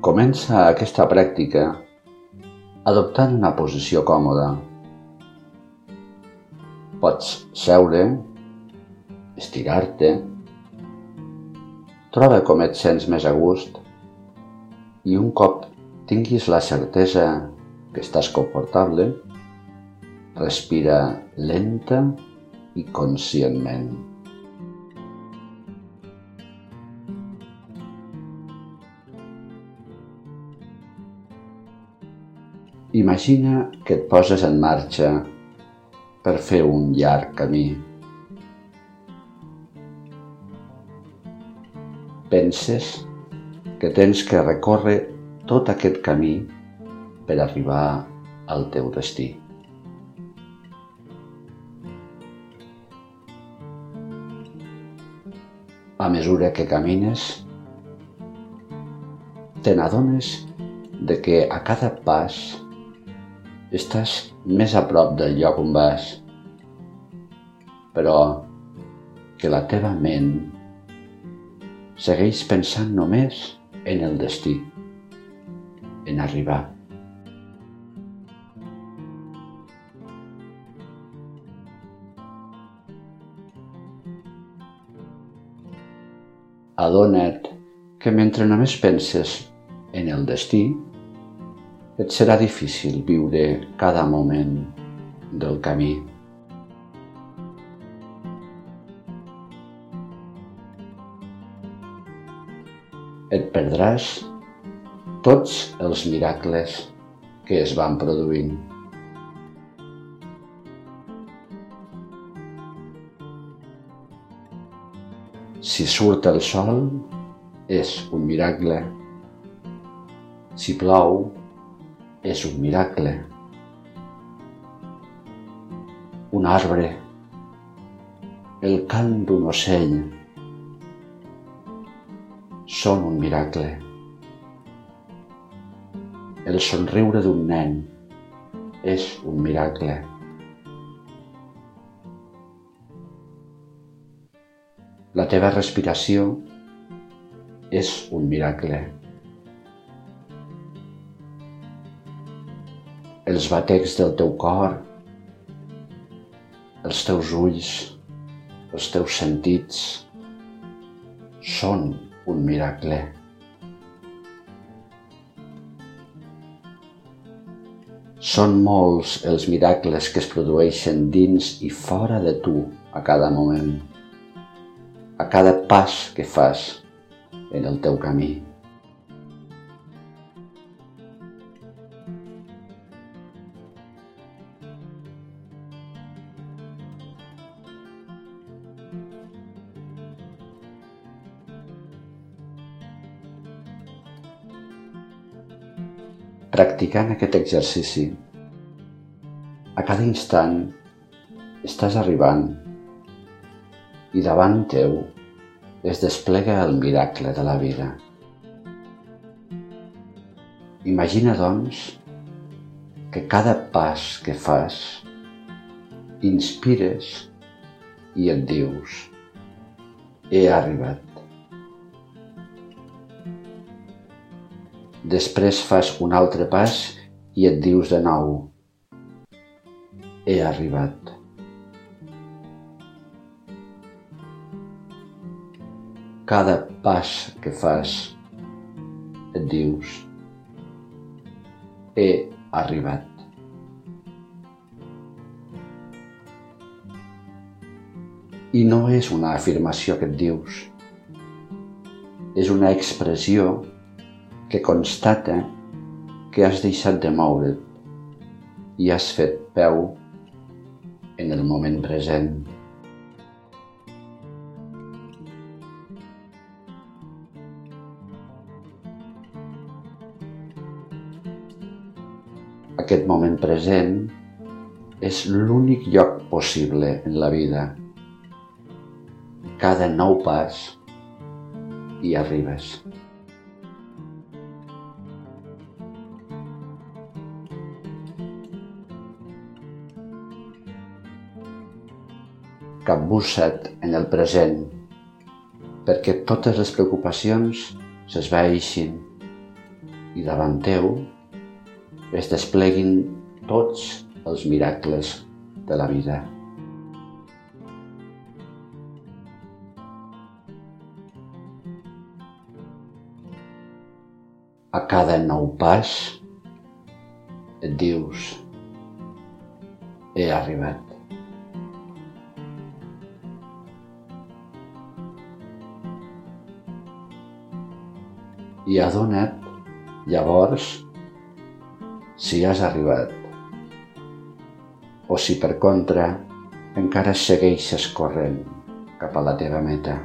Comença aquesta pràctica adoptant una posició còmoda. Pots seure, estirar-te, troba com et sents més a gust i un cop tinguis la certesa que estàs confortable, respira lenta i conscientment. Imagina que et poses en marxa per fer un llarg camí. Penses que tens que recórrer tot aquest camí per arribar al teu destí. A mesura que camines, te n'adones de que a cada pas estàs més a prop del lloc on vas, però que la teva ment segueix pensant només en el destí, en arribar. Adona't que mentre només penses en el destí, et serà difícil viure cada moment del camí. et perdràs tots els miracles que es van produint. Si surt el sol, és un miracle. Si plou, és un miracle. Un arbre, el cant d'un ocell, són un miracle. El somriure d'un nen és un miracle. La teva respiració és un miracle. Els batecs del teu cor, els teus ulls, els teus sentits són un miracle. Són molts els miracles que es produeixen dins i fora de tu a cada moment, a cada pas que fas en el teu camí. Practicant aquest exercici. A cada instant estàs arribant i davant teu es desplega el miracle de la vida. Imagina, doncs, que cada pas que fas inspires i et dius he arribat. Després fas un altre pas i et dius de nou he arribat. Cada pas que fas et dius he arribat. I no és una afirmació que et dius, és una expressió que constata que has deixat de moure't i has fet peu en el moment present. Aquest moment present és l'únic lloc possible en la vida. Cada nou pas hi arribes. Capbussa't en el present, perquè totes les preocupacions s'esvaeixin i davant teu es despleguin tots els miracles de la vida. A cada nou pas et dius he arribat. I adona't, llavors, si has arribat o si per contra encara segueixes corrent cap a la teva meta.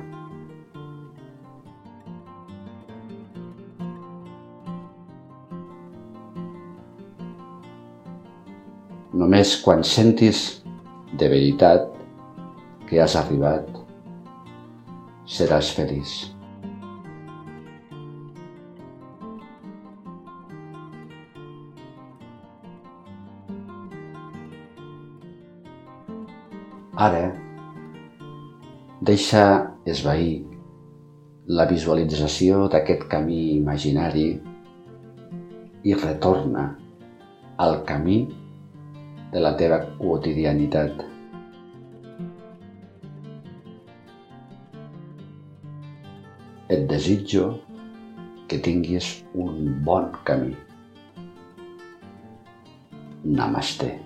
Només quan sentis de veritat que has arribat, seràs feliç. Ara, deixa esvair la visualització d'aquest camí imaginari i retorna al camí de la teva quotidianitat. Et desitjo que tinguis un bon camí. Namaste.